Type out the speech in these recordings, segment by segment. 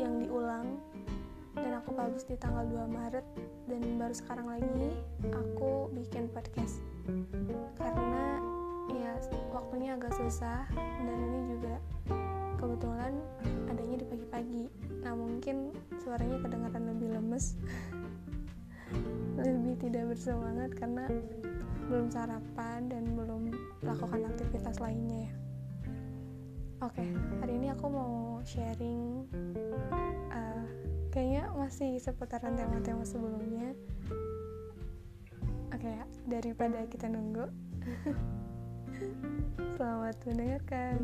yang diulang. Dan aku publish di tanggal 2 Maret dan baru sekarang lagi aku bikin podcast. Karena ya waktunya agak susah dan ini juga kebetulan adanya di pagi-pagi. Nah mungkin suaranya kedengaran lebih lemes lebih tidak bersemangat karena belum sarapan dan belum melakukan aktivitas lainnya ya oke hari ini aku mau sharing uh, kayaknya masih seputaran tema-tema sebelumnya. Oke ya daripada kita nunggu. Selamat mendengarkan.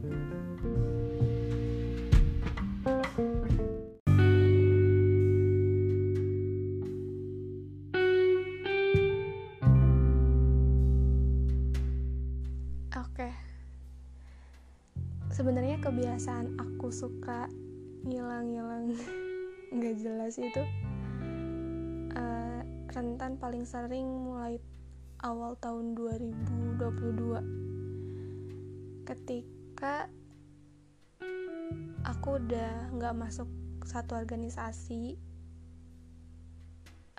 Oke. Suka ngilang-ngilang. Nggak jelas itu. Uh, rentan paling sering mulai awal tahun 2022 ketika aku udah nggak masuk satu organisasi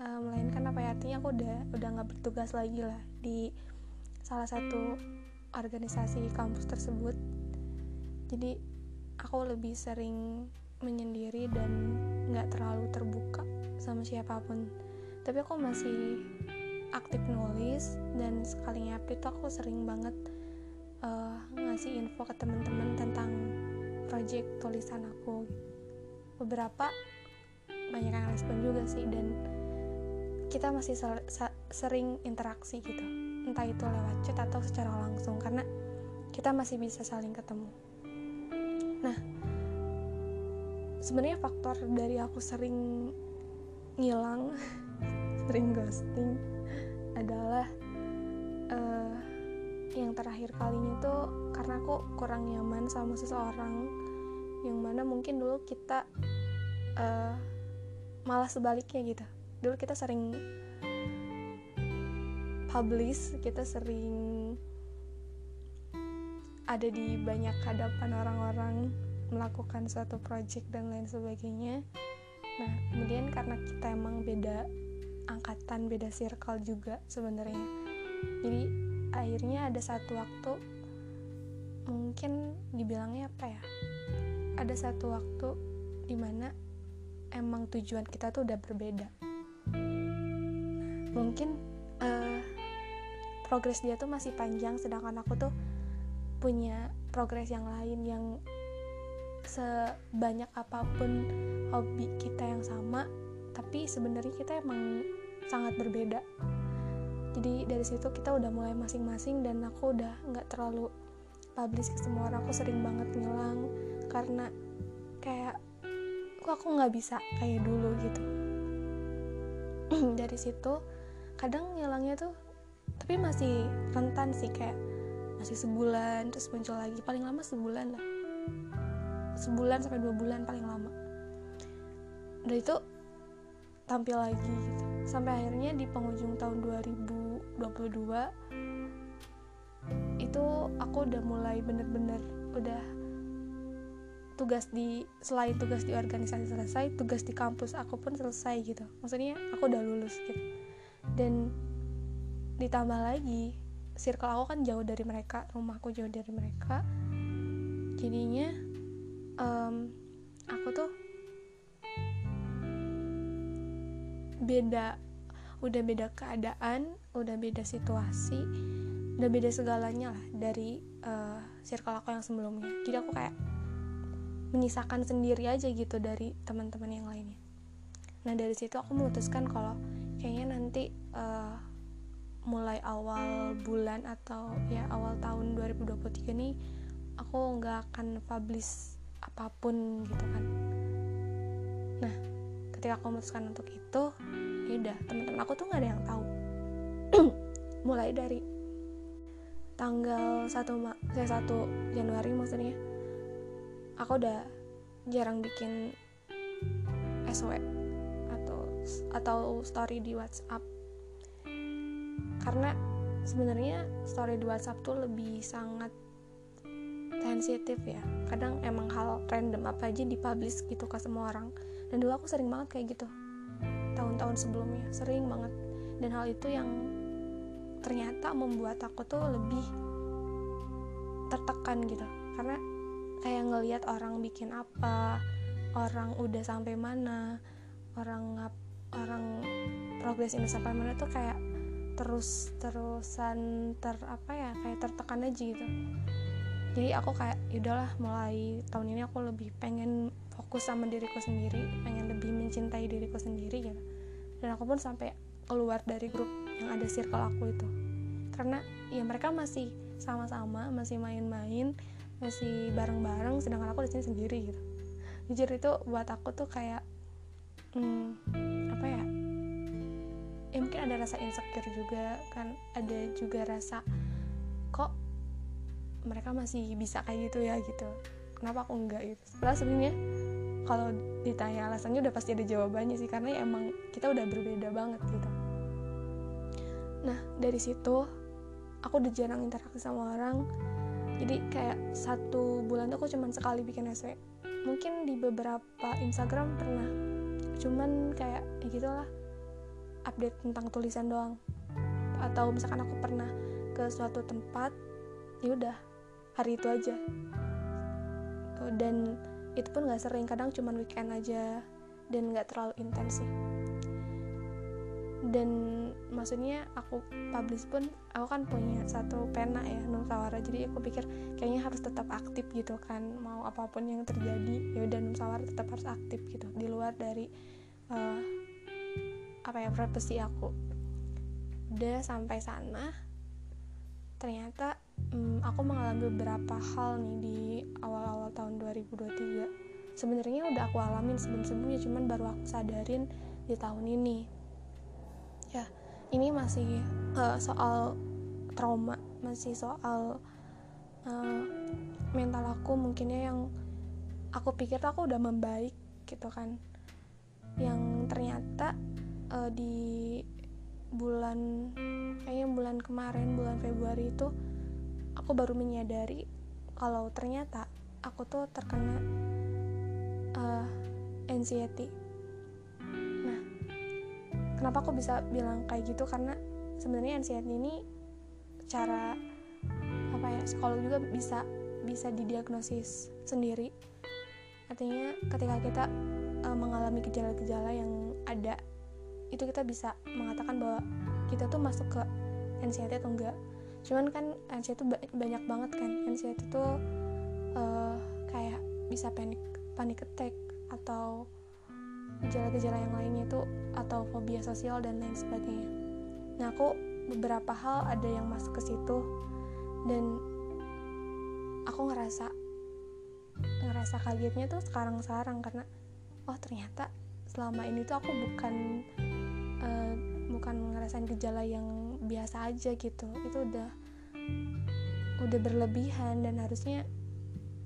uh, melainkan apa ya artinya aku udah udah nggak bertugas lagi lah di salah satu organisasi kampus tersebut. Jadi aku lebih sering menyendiri dan nggak terlalu terbuka sama siapa pun. Tapi aku masih aktif nulis dan sekalinya tuh aku sering banget uh, ngasih info ke teman-teman tentang project tulisan aku. Beberapa banyak yang respon juga sih dan kita masih sering interaksi gitu. Entah itu lewat chat atau secara langsung karena kita masih bisa saling ketemu nah sebenarnya faktor dari aku sering ngilang sering ghosting adalah uh, yang terakhir kalinya tuh karena aku kurang nyaman sama seseorang yang mana mungkin dulu kita uh, malah sebaliknya gitu. Dulu kita sering publish kita sering ada di banyak hadapan orang-orang melakukan suatu project dan lain sebagainya. Nah kemudian karena kita emang beda angkatan beda circle juga sebenarnya. Jadi akhirnya ada satu waktu mungkin dibilangnya apa ya? Ada satu waktu di mana emang tujuan kita tuh udah berbeda. Mungkin uh, progres dia tuh masih panjang sedangkan aku tuh punya progres yang lain yang sebanyak apa pun hobi kita yang sama tapi sebenarnya kita emang sangat berbeda. Jadi dari situ kita udah mulai masing-masing dan aku udah nggak terlalu publish ke semua orang. Aku sering banget ngilang karena kayak kok aku nggak bisa kayak dulu gitu. Dari situ kadang ngilangnya tuh tapi masih rentan sih kayak masih sebulan terus muncul lagi. Paling lama sebulan lah. Sebulan sampai dua bulan paling lama. Udah itu tampil lagi gitu. Sampai akhirnya di penghujung tahun 2022 itu aku udah mulai bener-bener udah tugas di selain tugas di organisasi selesai tugas di kampus aku pun selesai gitu. Maksudnya aku udah lulus gitu. Dan ditambah lagi circle aku kan jauh dari mereka rumahku jauh dari mereka. Jadinya um, aku tuh beda udah beda keadaan udah beda situasi udah beda segalanya lah dari uh, circle aku yang sebelumnya. Jadi aku kayak menyisakan sendiri aja gitu dari teman-teman yang lainnya. Nah dari situ aku memutuskan kalau kayaknya nanti uh, mulai awal bulan atau ya awal tahun 2023 nih aku nggak akan publish apa pun gitu kan. Nah ketika aku memutuskan untuk itu ya udah teman-teman aku tuh nggak ada yang tahu. Mulai dari tanggal 1 Ma saya 1 Januari maksudnya aku aku udah jarang bikin SW atau atau story di WhatsApp karena sebenarnya story di WhatsApp tuh lebih sangat sensitif ya. Kadang emang hal random apa aja dipublish gitu ke semua orang. Dan dulu aku sering banget kayak gitu. Tahun-tahun sebelumnya sering banget. Dan hal itu yang ternyata membuat aku tuh lebih tertekan gitu. Karena kayak ngelihat orang bikin apa orang udah sampai mana orang ngap orang progres ini sampai mana tuh kayak terus terusan ter apa ya kayak tertekan aja gitu. Jadi aku kayak yaudahlah mulai tahun ini aku lebih pengen fokus sama diriku sendiri pengen lebih mencintai diriku sendiri gitu. Dan aku pun sampai keluar dari grup yang ada circle aku itu. Karena ya mereka masih sama-sama masih main-main masih bareng-bareng sedangkan aku di sini sendiri gitu. Jujur itu buat aku tuh kayak hmm, apa ya ya mungkin ada rasa insecure juga kan ada juga rasa kok mereka masih bisa kayak gitu ya? gitu. Kenapa aku enggak? gitu. Setelah sebenarnya kalau ditanya alasannya udah pasti ada jawabannya sih karena ya emang kita udah berbeda banget gitu. Nah dari situ aku udah jarang interaksi sama orang. Jadi kayak satu bulan tuh aku cuman sekali bikin SW mungkin di beberapa Instagram pernah. Cuman kayak ya gitulah update tentang tulisan doang. Atau misalkan aku pernah ke suatu tempat ya udah hari itu aja. Dan itu pun nggak sering kadang cuman weekend aja dan nggak terlalu intens sih. Dan maksudnya aku publish pun aku kan punya satu pena ya Nusawara jadi aku pikir kayaknya harus tetap aktif gitu kan mau apa pun yang terjadi ya udah Nusawara tetap harus aktif gitu di luar dari uh, apa ya profesi aku. Udah sampai sana ternyata um, aku mengalami beberapa hal nih di awal-awal tahun 2023 sebenarnya udah aku alamin sebelum-sebelumnya cuman baru aku sadarin di tahun ini. Ya ini masih uh, soal trauma masih soal uh, mental aku mungkinnya yang aku pikir aku udah membaik gitu kan. Yang ternyata uh, di bulan kayaknya bulan kemarin bulan Februari itu aku baru menyadari kalau ternyata aku tuh terkena uh, anxiety. Kenapa aku bisa bilang kayak gitu? Karena sebenarnya anxiety ini cara apa ya psikolog juga bisa bisa didiagnosis sendiri. Artinya ketika kita uh, mengalami gejala-gejala yang ada itu kita bisa mengatakan bahwa kita tuh masuk ke anxiety atau enggak cuman kan anxiety itu banyak banget kan anxiety itu uh, kayak bisa panic panic attack atau gejala-gejala yang lainnya itu atau fobia sosial dan lain sebagainya. Nah, aku beberapa hal ada yang masuk ke situ dan aku ngerasa ngerasa kagetnya tuh sekarang-sekarang karena oh ternyata selama ini tuh aku bukan uh, bukan ngerasain gejala yang biasa aja gitu. Itu udah udah berlebihan dan harusnya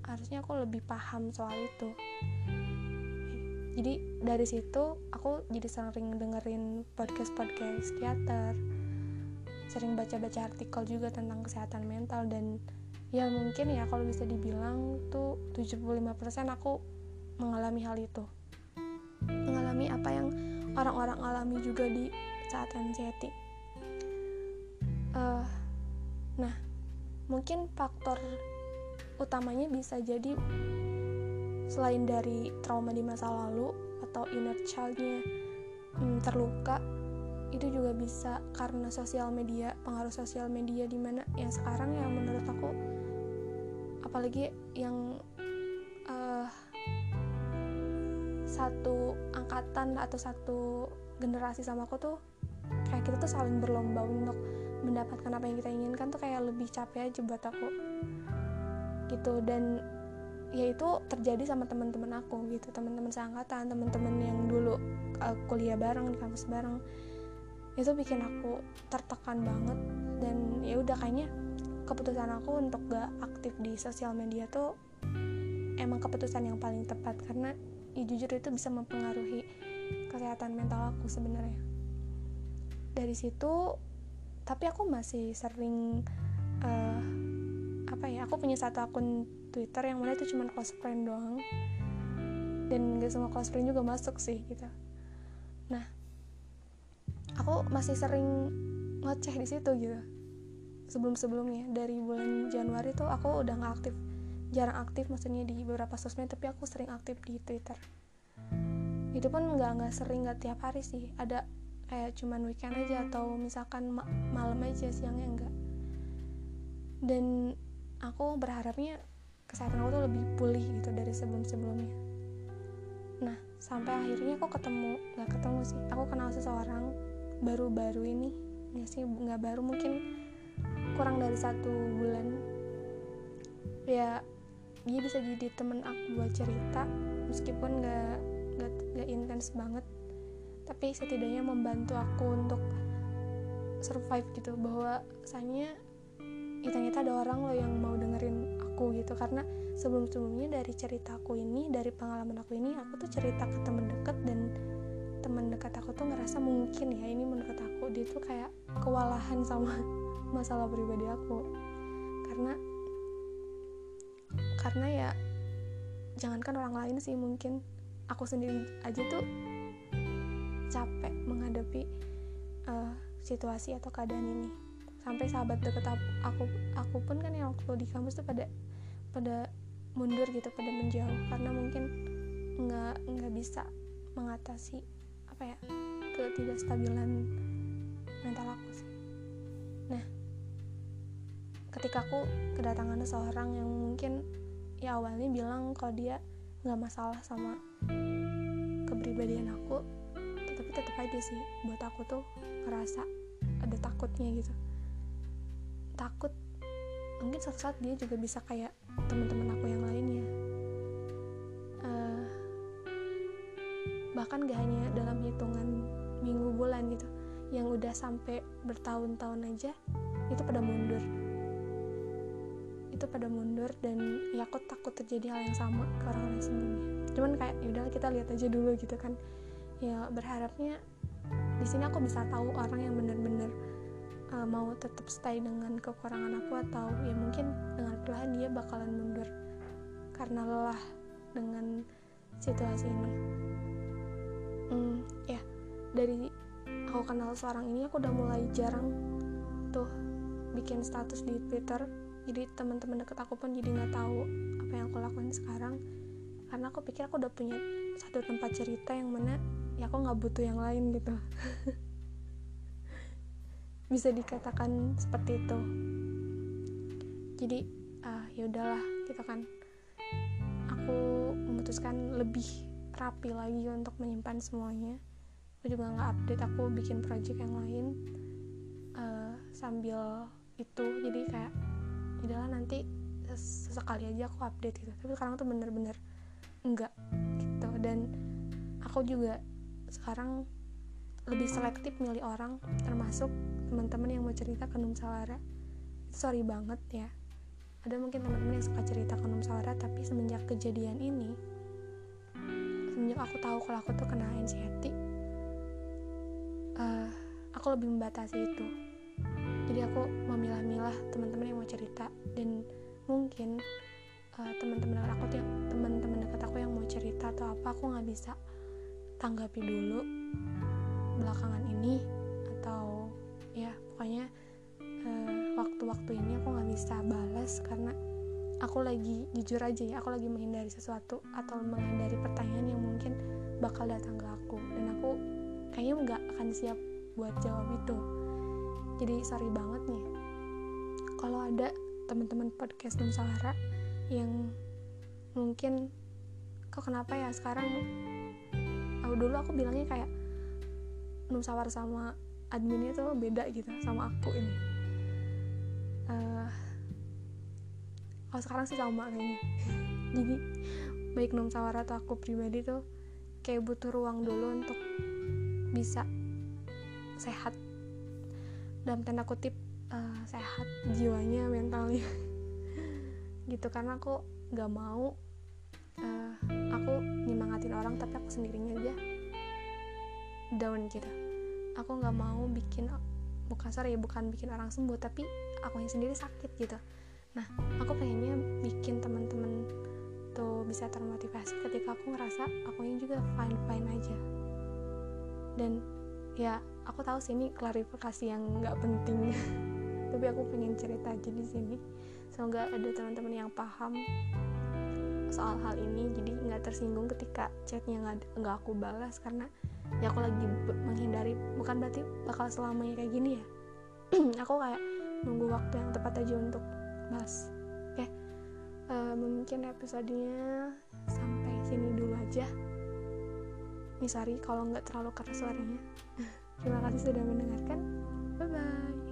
harusnya aku lebih paham soal itu jadi dari situ aku jadi sering dengerin podcast podcast psikiater sering baca-baca artikel juga tentang kesehatan mental dan ya mungkin ya kalau bisa dibilang tuh 75% aku mengalami hal itu mengalami apa yang orang-orang alami juga di saat anxiety. Uh, nah mungkin faktor utamanya bisa jadi selain dari trauma di masa lalu atau inner childnya hmm, terluka itu juga bisa karena sosial media pengaruh sosial media di mana yang sekarang yang menurut aku apalagi yang satu angkatan atau satu generasi sama aku tuh kayak kita tuh saling berlomba untuk mendapatkan apa yang kita inginkan tuh kayak lebih capek aja buat aku. Gitu dan ya itu terjadi sama teman-teman aku gitu teman-teman seangkatan teman-teman yang dulu uh, kuliah bareng di kampus bareng. Itu bikin aku tertekan banget dan ya udah kayaknya keputusan aku untuk gak aktif di sosial media tuh emang keputusan yang paling tepat karena ya jujur itu bisa mempengaruhi kesehatan mental aku sebenarnya. Dari situ tapi aku masih sering uh, apa ya aku punya satu akun Twitter yang mana itu cuma close friend doang. Dan gak semua close friend juga masuk sih gitu. Nah aku masih sering ngecek di situ gitu. Sebelum sebelumnya dari bulan Januari tuh aku udah nggak aktif jarang aktif maksudnya di beberapa sosmed tapi aku sering aktif di Twitter. Itu pun nggak nggak sering nggak tiap hari sih. Ada kayak cuman weekend aja atau misalkan ma malam aja siangnya enggak dan aku berharapnya kesehatan aku tuh lebih pulih gitu dari sebelum sebelumnya nah sampai akhirnya aku ketemu nggak ketemu sih. Aku kenal seseorang baru-baru ini. Nggak sih nggak baru mungkin kurang dari satu bulan. Ya dia bisa jadi temen aku buat cerita meskipun nggak nggak intens banget. Tapi setidaknya membantu aku untuk survive gitu. Bahwa misalnya ya ternyata ada orang loh yang mau dengerin aku gitu. Karena sebelum sebelumnya dari ceritaku ini dari pengalaman aku ini aku tuh cerita ke temen deket dan teman dekat aku tuh ngerasa mungkin ya ini menurut aku dia tuh kayak kewalahan sama masalah pribadi aku. Karena karena ya jangankan orang lain sih mungkin aku sendiri aja tuh capek menghadapi uh, situasi atau keadaan ini. Sampai sahabat deket aku aku pun kan yang waktu di kampus tuh pada pada mundur gitu pada menjauh. Karena mungkin nggak nggak bisa mengatasi apa ya ketidakstabilan mental aku sih. Nah ketika aku kedatangan seseorang yang mungkin ya awalnya bilang kalau dia nggak masalah sama kepribadian aku tapi tetap aja sih buat aku tuh ngerasa ada takutnya gitu. Takut mungkin suatu saat dia juga bisa kayak teman-teman aku yang lainnya. Uh, bahkan gak hanya dalam hitungan minggu bulan gitu yang udah sampai bertahun-tahun aja itu pada mundur itu pada mundur dan ya aku takut terjadi hal yang sama ke orang-orang sebelumnya cuman kayak yaudah kita lihat aja dulu gitu kan. Ya berharapnya di sini aku bisa tahu orang yang benar-benar uh, mau tetap stay dengan kekurangan aku atau ya mungkin dengan perlahan dia bakalan mundur karena lelah dengan situasi ini. Hmm, ya dari aku kenal seorang ini aku udah mulai jarang tuh bikin status di Twitter jadi teman-teman deket aku pun jadi nggak tahu apa yang aku lakuin sekarang. Karena aku pikir aku udah punya satu tempat cerita yang mana ya aku nggak butuh yang lain gitu. Bisa dikatakan seperti itu. Jadi ah ya udahlah gitu kan. Aku memutuskan lebih rapi lagi untuk menyimpan semuanya. Aku juga nggak update aku bikin project yang lain uh, sambil itu. Jadi kayak udahlah nanti sesekali aja aku update gitu. Tapi sekarang tuh bener-bener enggak gitu. Dan aku juga sekarang lebih selektif milih orang termasuk teman-teman yang mau cerita ke Numsawara. Itu sorry banget ya. Ada mungkin teman-teman yang suka cerita ke Numsawara tapi semenjak kejadian ini semenjak aku tahu kalau aku tuh kena anxiety uh, aku lebih membatasi itu jadi aku memilah-milah teman-teman yang mau cerita. Dan mungkin uh, teman-teman aku tuh teman-teman dekat aku yang mau cerita atau apa aku nggak bisa tanggapi dulu belakangan ini atau ya pokoknya uh, waktu-waktu ini aku nggak bisa balas karena aku lagi jujur aja ya aku lagi menghindari sesuatu atau menghindari pertanyaan yang mungkin bakal datang ke aku. Dan aku kayaknya nggak akan siap buat jawab itu jadi sorry banget nih. Kalau ada teman-teman podcast Nusantara yang mungkin kok kenapa ya sekarang? Aku dulu aku bilangnya kayak Nusawar sama adminnya tuh beda gitu sama aku ini. Uh, kalau sekarang sih sama kayaknya. Jadi baik Nusawar atau aku pribadi tuh kayak butuh ruang dulu untuk bisa sehat dalam tanda kutip uh, sehat jiwanya mentalnya. Gitu karena aku gak mau orang tapi aku sendirinya aja. Down gitu. Aku nggak mau bikin bukan sorry bukan bikin orang sembuh tapi aku yang sendiri sakit gitu. Nah aku pengennya bikin teman-teman tuh bisa termotivasi ketika aku ngerasa aku ini juga fine fine aja. Dan ya aku tahu sih ini klarifikasi yang nggak penting. Tapi aku pengen cerita aja di sini. Semoga ada teman-teman yang paham soal hal ini. Jadi nggak tersinggung ketika chatnya nggak aku balas karena ya aku lagi menghindari. Bukan berarti bakal selamanya kayak gini ya. Aku kayak nunggu waktu yang tepat aja untuk balas. Oke okay. uh, mungkin episodenya sampai sini dulu aja. Nih sorry kalau nggak terlalu keras suaranya terima kasih sudah mendengarkan. Bye bye